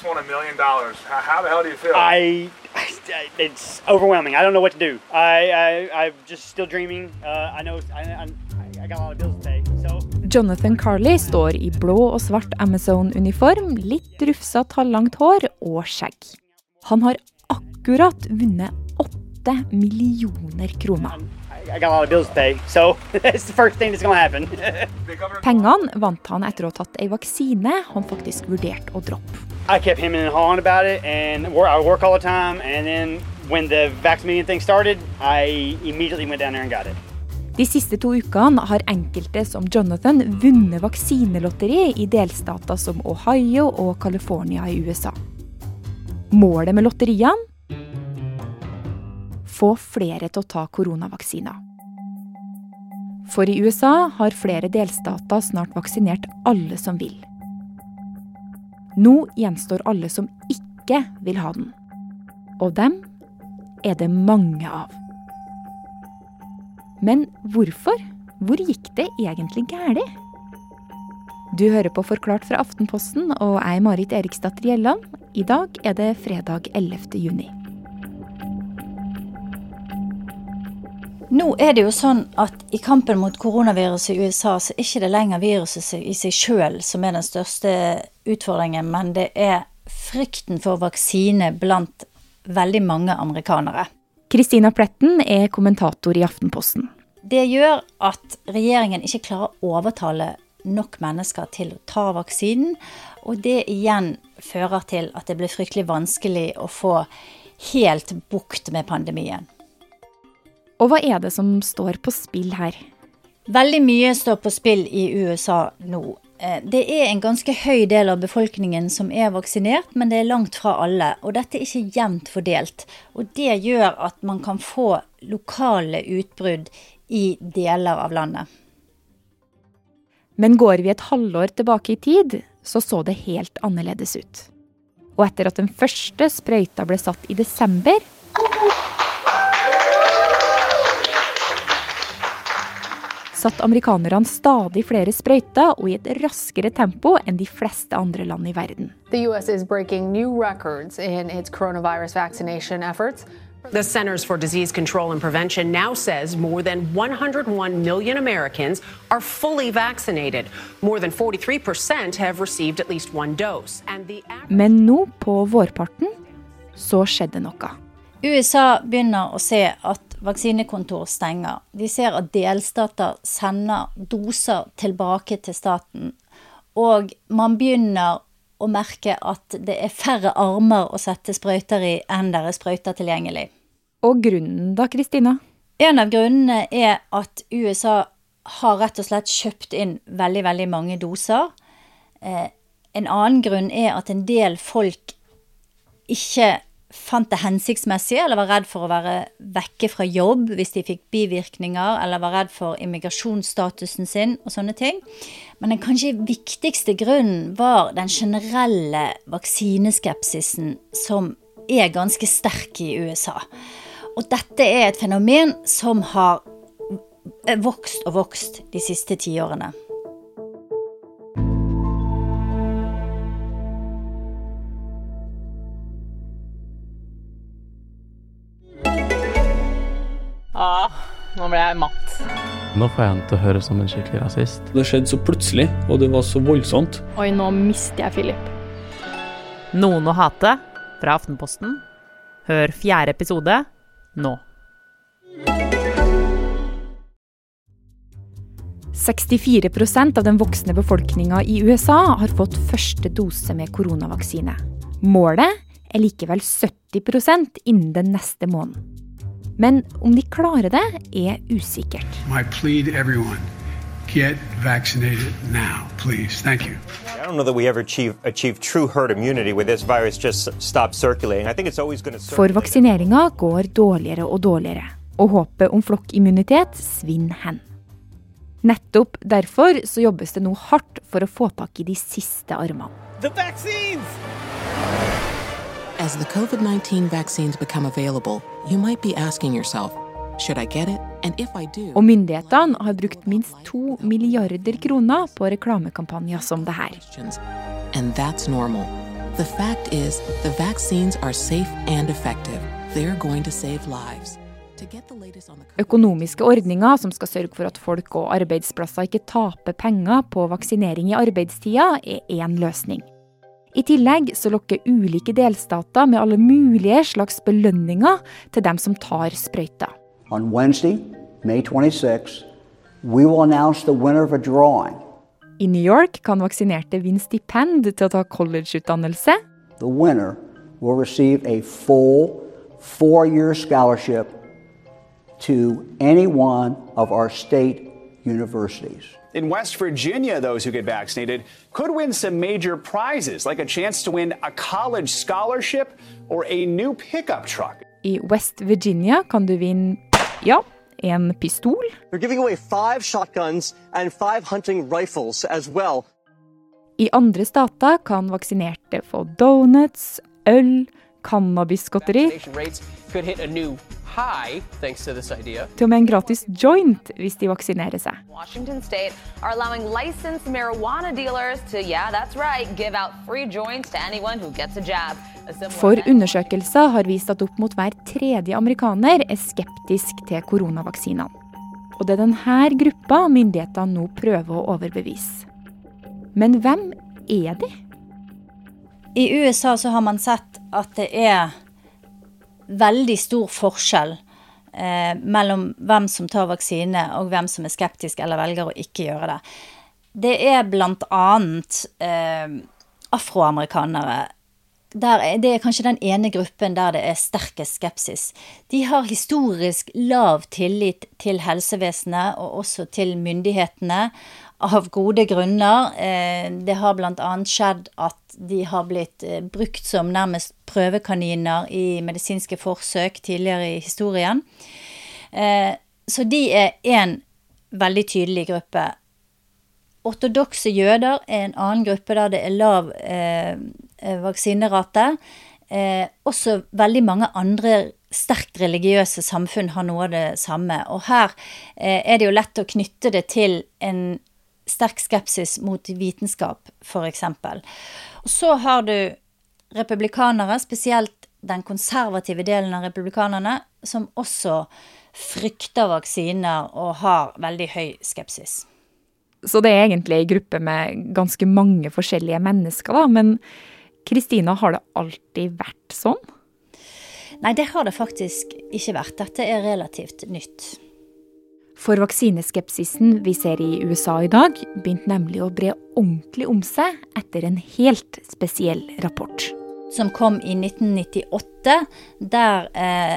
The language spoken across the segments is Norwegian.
just won a million dollars. How, how the hell do you feel? I, it's overwhelming. I don't know what to do. I, I I'm just still dreaming. Uh, I know I, I, I got a lot of bills to pay. So. Jonathan Carley står i blå og svart Amazon-uniform, litt rufsete halvlangt hår og skjegg. Han har akkurat vunnet åtte millioner kroner. Pengene vant han etter å ha tatt ei vaksine han faktisk vurderte å droppe. I kept him and hawing about it, and I work all the time. And then when the vaccinating thing started, I immediately went down there and got it. De siste to ukene har enkelte som Jonathan vunnet vaksinelotteri i delstater som Ohio og California i USA. Målet med lotteriene? Få flere til å ta koronavaksiner. For i USA har flere delstater snart vaksinert alle som vil. Nå gjenstår alle som ikke vil ha den. Og dem er det mange av. Men hvorfor? Hvor gikk det egentlig galt? Du hører på Forklart fra Aftenposten, og jeg er Marit Eriksdatter Gjelland. I dag er det fredag 11. juni. Nå er det jo sånn at i kampen mot koronaviruset i USA, så er ikke det lenger viruset i seg sjøl som er den største utfordringen, men det er frykten for vaksine blant veldig mange amerikanere. Kristina Pletten er kommentator i Aftenposten. Det gjør at regjeringen ikke klarer å overtale nok mennesker til å ta vaksinen, og det igjen fører til at det blir fryktelig vanskelig å få helt bukt med pandemien. Og hva er det som står på spill her? Veldig mye står på spill i USA nå. Eh, det er en ganske høy del av befolkningen som er vaksinert, men det er langt fra alle. Og dette er ikke jevnt fordelt. Og det gjør at man kan få lokale utbrudd i deler av landet. Men går vi et halvår tilbake i tid, så så det helt annerledes ut. Og etter at den første sprøyta ble satt i desember, satt amerikanerne stadig flere sprøyter og i et raskere tempo enn de fleste andre land i verden. The US is breaking new records in its coronavirus vaccination efforts. The Centers for Disease Control and Prevention now says more than 101 million Americans are fully vaccinated. More than 43% have received at least one dose. Men nå på vårparten så skjedde noe. USA begynner å se at vaksinekontor stenger. De ser at delstater sender doser tilbake til staten. Og man begynner å merke at det er færre armer å sette sprøyter i enn det er sprøyter tilgjengelig. Og grunnen da, Kristina? En av grunnene er at USA har rett og slett kjøpt inn veldig, veldig mange doser. Eh, en annen grunn er at en del folk ikke fant det hensiktsmessig, eller var redd for å være vekke fra jobb hvis de fikk bivirkninger, eller var redd for immigrasjonsstatusen sin og sånne ting. Men den kanskje viktigste grunnen var den generelle vaksineskepsisen som er ganske sterk i USA. Og dette er et fenomen som har vokst og vokst de siste tiårene. Nå ble jeg matt. Nå får jeg han til å høres som en skikkelig rasist. Det skjedde så plutselig, og det var så voldsomt. Oi, nå mister jeg Philip. Noen å hate fra Aftenposten. Hør fjerde episode nå. 64% av den voksne befolkninga i USA har fått første dose med koronavaksine. Målet er likevel 70 innen den neste måneden. Men om de klarer det, er usikkert. Get vaccinated now, please. Thank you. I don't know that we ever achieve, achieve true herd immunity where this virus just stops circulating. I think it's always going to For vaksineringa går dårligere og dårligere, og håpet om flokkimmunitet svinner hen. Nettopp derfor så jobbes det nå hardt for å få tak i de siste armene. The vaccines! As the COVID 19 vaccines become available, you might be asking yourself, should I get it? And if I do, Og myndighetene har brukt minst to milliarder kroner på reklamekampanjer som det her. And that's normal. The fact is, the vaccines are safe and effective. They're going to save lives. Økonomiske ordninger som skal sørge for at folk og arbeidsplasser ikke taper penger på vaksinering i arbeidstida, er én løsning. I tillegg så lokker ulike delstater med alle mulige slags belønninger til dem som tar sprøyta. On Wednesday, May 26, we will announce the winner of a drawing. I New York kan vaksinerte vinne stipend til å ta collegeutdannelse. The winner will receive a full four-year scholarship to any one of our state universities. In West Virginia, those who get vaccinated could win some major prizes, like a chance to win a college scholarship or a new pickup truck. I West Virginia kan du vinne ja, en pistol. They're giving away five shotguns and five hunting rifles as well. I andre stater kan vaksinerte få donuts, øl, cannabisgodteri Vaccination rates could hit a new high thanks to this idea. til og med en gratis joint hvis de vaksinerer seg. Washington state are allowing licensed marijuana dealers to, yeah, that's right, give out free joints to anyone who gets a jab. For undersøkelser har vist at opp mot hver tredje amerikaner er skeptisk til koronavaksinene. Og det er denne gruppa myndighetene nå prøver å overbevise. Men hvem er de? I USA så har man sett at det er veldig stor forskjell eh, mellom hvem som tar vaksine og hvem som er skeptisk eller velger å ikke gjøre det. Det er blant annet eh, afroamerikanere. Er, det er kanskje den ene gruppen der det er sterkest skepsis. De har historisk lav tillit til helsevesenet og også til myndighetene, av gode grunner. Eh, det har bl.a. skjedd at de har blitt eh, brukt som nærmest prøvekaniner i medisinske forsøk tidligere i historien. Eh, så de er én veldig tydelig gruppe. Ortodokse jøder er en annen gruppe der det er lav vaksinerate. Også veldig mange andre sterkt religiøse samfunn har noe av det samme. Og her er det jo lett å knytte det til en sterk skepsis mot vitenskap, f.eks. Og så har du republikanere, spesielt den konservative delen av republikanerne, som også frykter vaksiner og har veldig høy skepsis. Så det er egentlig ei gruppe med ganske mange forskjellige mennesker, da. Men Kristina, har det alltid vært sånn? Nei, det har det faktisk ikke vært. Dette er relativt nytt. For vaksineskepsisen vi ser i USA i dag, begynte nemlig å bre ordentlig om seg etter en helt spesiell rapport. Som kom i 1998, der eh,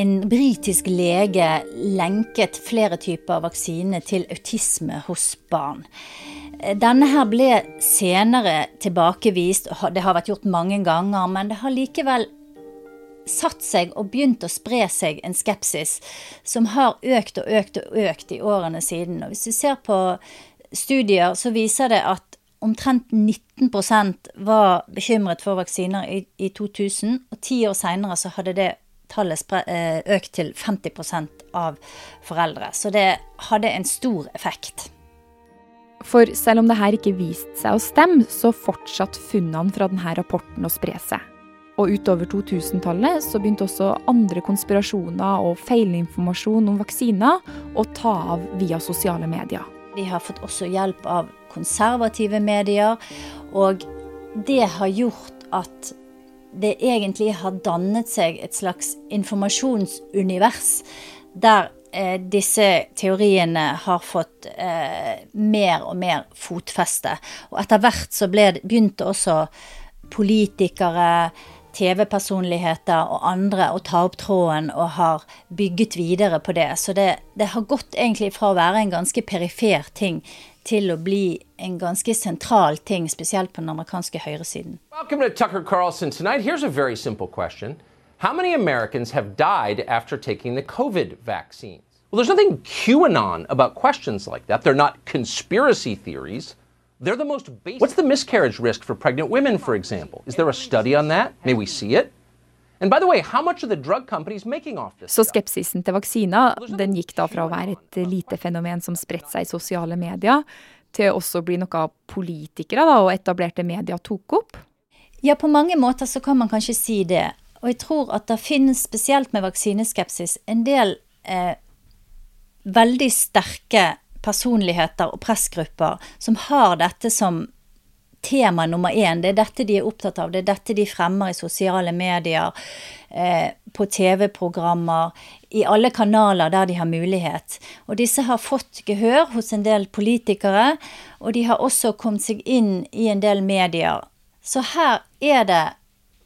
en britisk lege lenket flere typer vaksine til autisme hos barn. Denne her ble senere tilbakevist, det har vært gjort mange ganger, men det har likevel satt seg og begynt å spre seg en skepsis som har økt og økt og økt i årene siden. Og hvis du ser på studier, så viser det at omtrent 19% var bekymret for vaksiner i, i 2000, og ti år seinere så hadde det tallet eh, økt til 50% av foreldre. Så det hadde en stor effekt. For selv om det her ikke viste seg å stemme, så fortsatte funnene fra denne rapporten å spre seg. Og utover 2000-tallet så begynte også andre konspirasjoner og feilinformasjon om vaksiner å ta av via sosiale medier. Vi har fått også hjelp av konservative medier, og det har gjort at det egentlig har dannet seg et slags informasjonsunivers der eh, disse teoriene har fått eh, mer og mer fotfeste. Og etter hvert så ble begynte også politikere, TV-personligheter og andre å ta opp tråden og har bygget videre på det. Så det, det har gått egentlig fra å være en ganske perifer ting til å bli en ganske sentral ting, spesielt på den amerikanske høyresiden. Velkommen til Tucker Carlson tonight. Here's a very simple question. How many Americans have died after taking the COVID vaccines? Well, there's nothing QAnon about questions like that. They're not conspiracy theories. They're the most basic. What's the miscarriage risk for pregnant women, for example? Is there a study on that? May we see it? And by the way, how much are the drug companies making off this? Så skepsisen til vaksiner den gikk da fra å være et lite fenomen som spredte seg i sosiale medier, til også å bli noe politikere da, og etablerte medier tok opp? Ja, på mange måter så kan man kanskje si det. Og jeg tror at det finnes, spesielt med vaksineskepsis, en del eh, veldig sterke personligheter og pressgrupper som har dette som tema nummer én. Det er dette de er opptatt av, det er dette de fremmer i sosiale medier, eh, på TV-programmer, i alle kanaler der de har mulighet. Og disse har fått gehør hos en del politikere, og de har også kommet seg inn i en del medier. Så her er det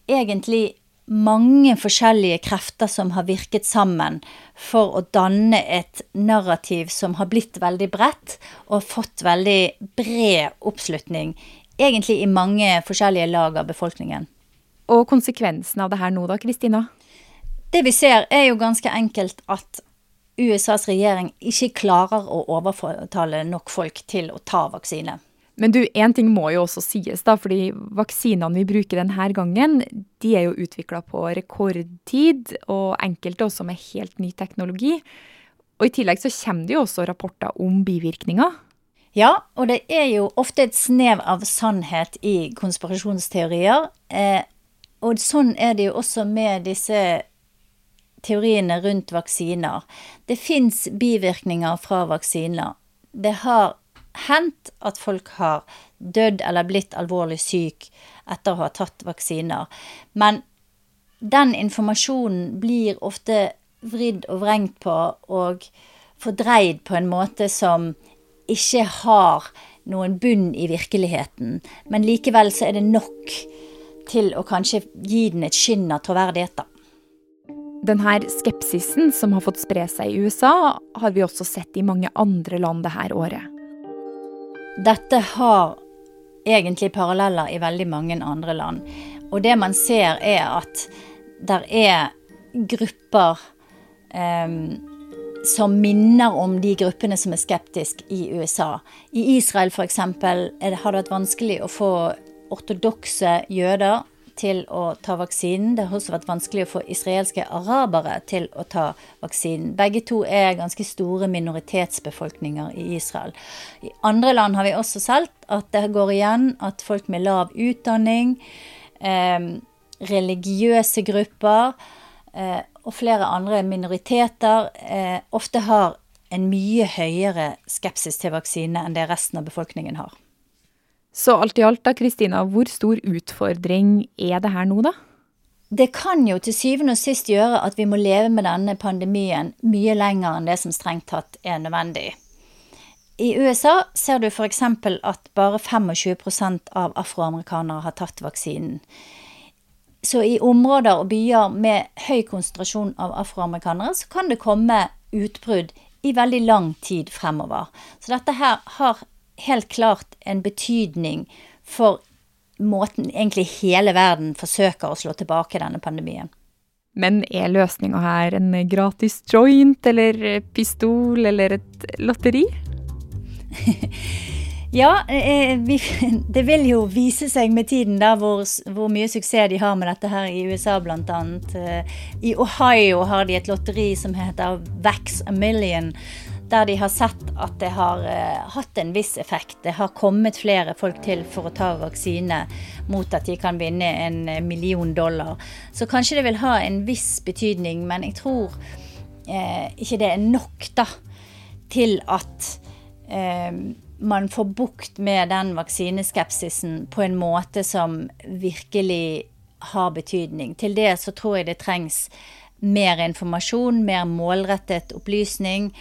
egentlig mange forskjellige krefter som har virket sammen for å danne et narrativ som har blitt veldig bredt og fått veldig bred oppslutning egentlig i mange forskjellige lag av befolkningen. Og konsekvensen av det her nå da, Kristina? Det vi ser er jo ganske enkelt at USAs regjering ikke klarer å overtale nok folk til å ta vaksine. Men du, én ting må jo også sies, da, fordi vaksinene vi bruker denne gangen, de er jo utvikla på rekordtid, og enkelte også med helt ny teknologi. Og i tillegg så kommer det jo også rapporter om bivirkninger. Ja, og det er jo ofte et snev av sannhet i konspirasjonsteorier. Eh, og sånn er det jo også med disse teoriene rundt vaksiner. Det fins bivirkninger fra vaksiner. Det har hendt at folk har dødd eller blitt alvorlig syk etter å ha tatt vaksiner. Men den informasjonen blir ofte vridd og vrengt på og fordreid på en måte som ikke har noen bunn i virkeligheten, men likevel så er det nok til å kanskje gi den et skinn av troverdighet, da. Denne skepsisen som har fått spre seg i USA, har vi også sett i mange andre land dette året. Dette har egentlig paralleller i veldig mange andre land. Og det man ser, er at der er grupper um, som minner om de gruppene som er skeptiske i USA. I Israel f.eks. har det vært vanskelig å få ortodokse jøder til å ta vaksinen. Det har også vært vanskelig å få israelske arabere til å ta vaksinen. Begge to er ganske store minoritetsbefolkninger i Israel. I andre land har vi også sett at det går igjen at folk med lav utdanning, eh, religiøse grupper eh, og flere andre minoriteter eh, ofte har en mye høyere skepsis til vaksine enn det resten av befolkningen har. Så alt i alt da, Kristina, hvor stor utfordring er det her nå, da? Det kan jo til syvende og sist gjøre at vi må leve med denne pandemien mye lenger enn det som strengt tatt er nødvendig. I USA ser du f.eks. at bare 25% av afroamerikanere har tatt vaksinen. Så i områder og byer med høy konsentrasjon av afroamerikanere, så kan det komme utbrudd i veldig lang tid fremover. Så dette her har helt klart en betydning for måten egentlig hele verden forsøker å slå tilbake denne pandemien. Men er løsninga her en gratis joint eller pistol eller et lotteri? Ja, eh, vi, det vil jo vise seg med tiden da hvor, hvor, mye suksess de har med dette her i USA bl.a. Eh, I Ohio har de et lotteri som heter Vax a Million. Der de har sett at det har uh, hatt en viss effekt. Det har kommet flere folk til for å ta vaksine mot at de kan vinne en million dollar. Så kanskje det vil ha en viss betydning, men jeg tror uh, ikke det er nok da til at uh, man får bukt med den vaksineskepsisen på en måte som virkelig har betydning. Til det så tror jeg det trengs mer informasjon, mer målrettet opplysning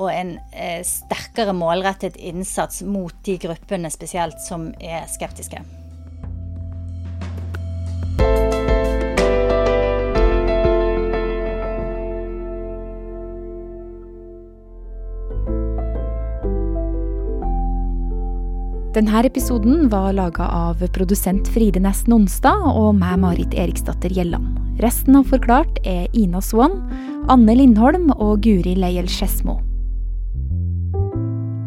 og en eh, sterkere målrettet innsats mot de gruppene spesielt som er skeptiske. Denne episoden var laga av produsent Fride Nesten Nonstad og meg, Marit Eriksdatter Gjelland. Resten av Forklart er Ina Swan, Anne Lindholm og Guri Leiel Skedsmo.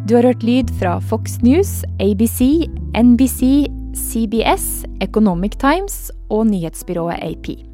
Du har hørt lyd fra Fox News, ABC, NBC, CBS, Economic Times og nyhetsbyrået AP.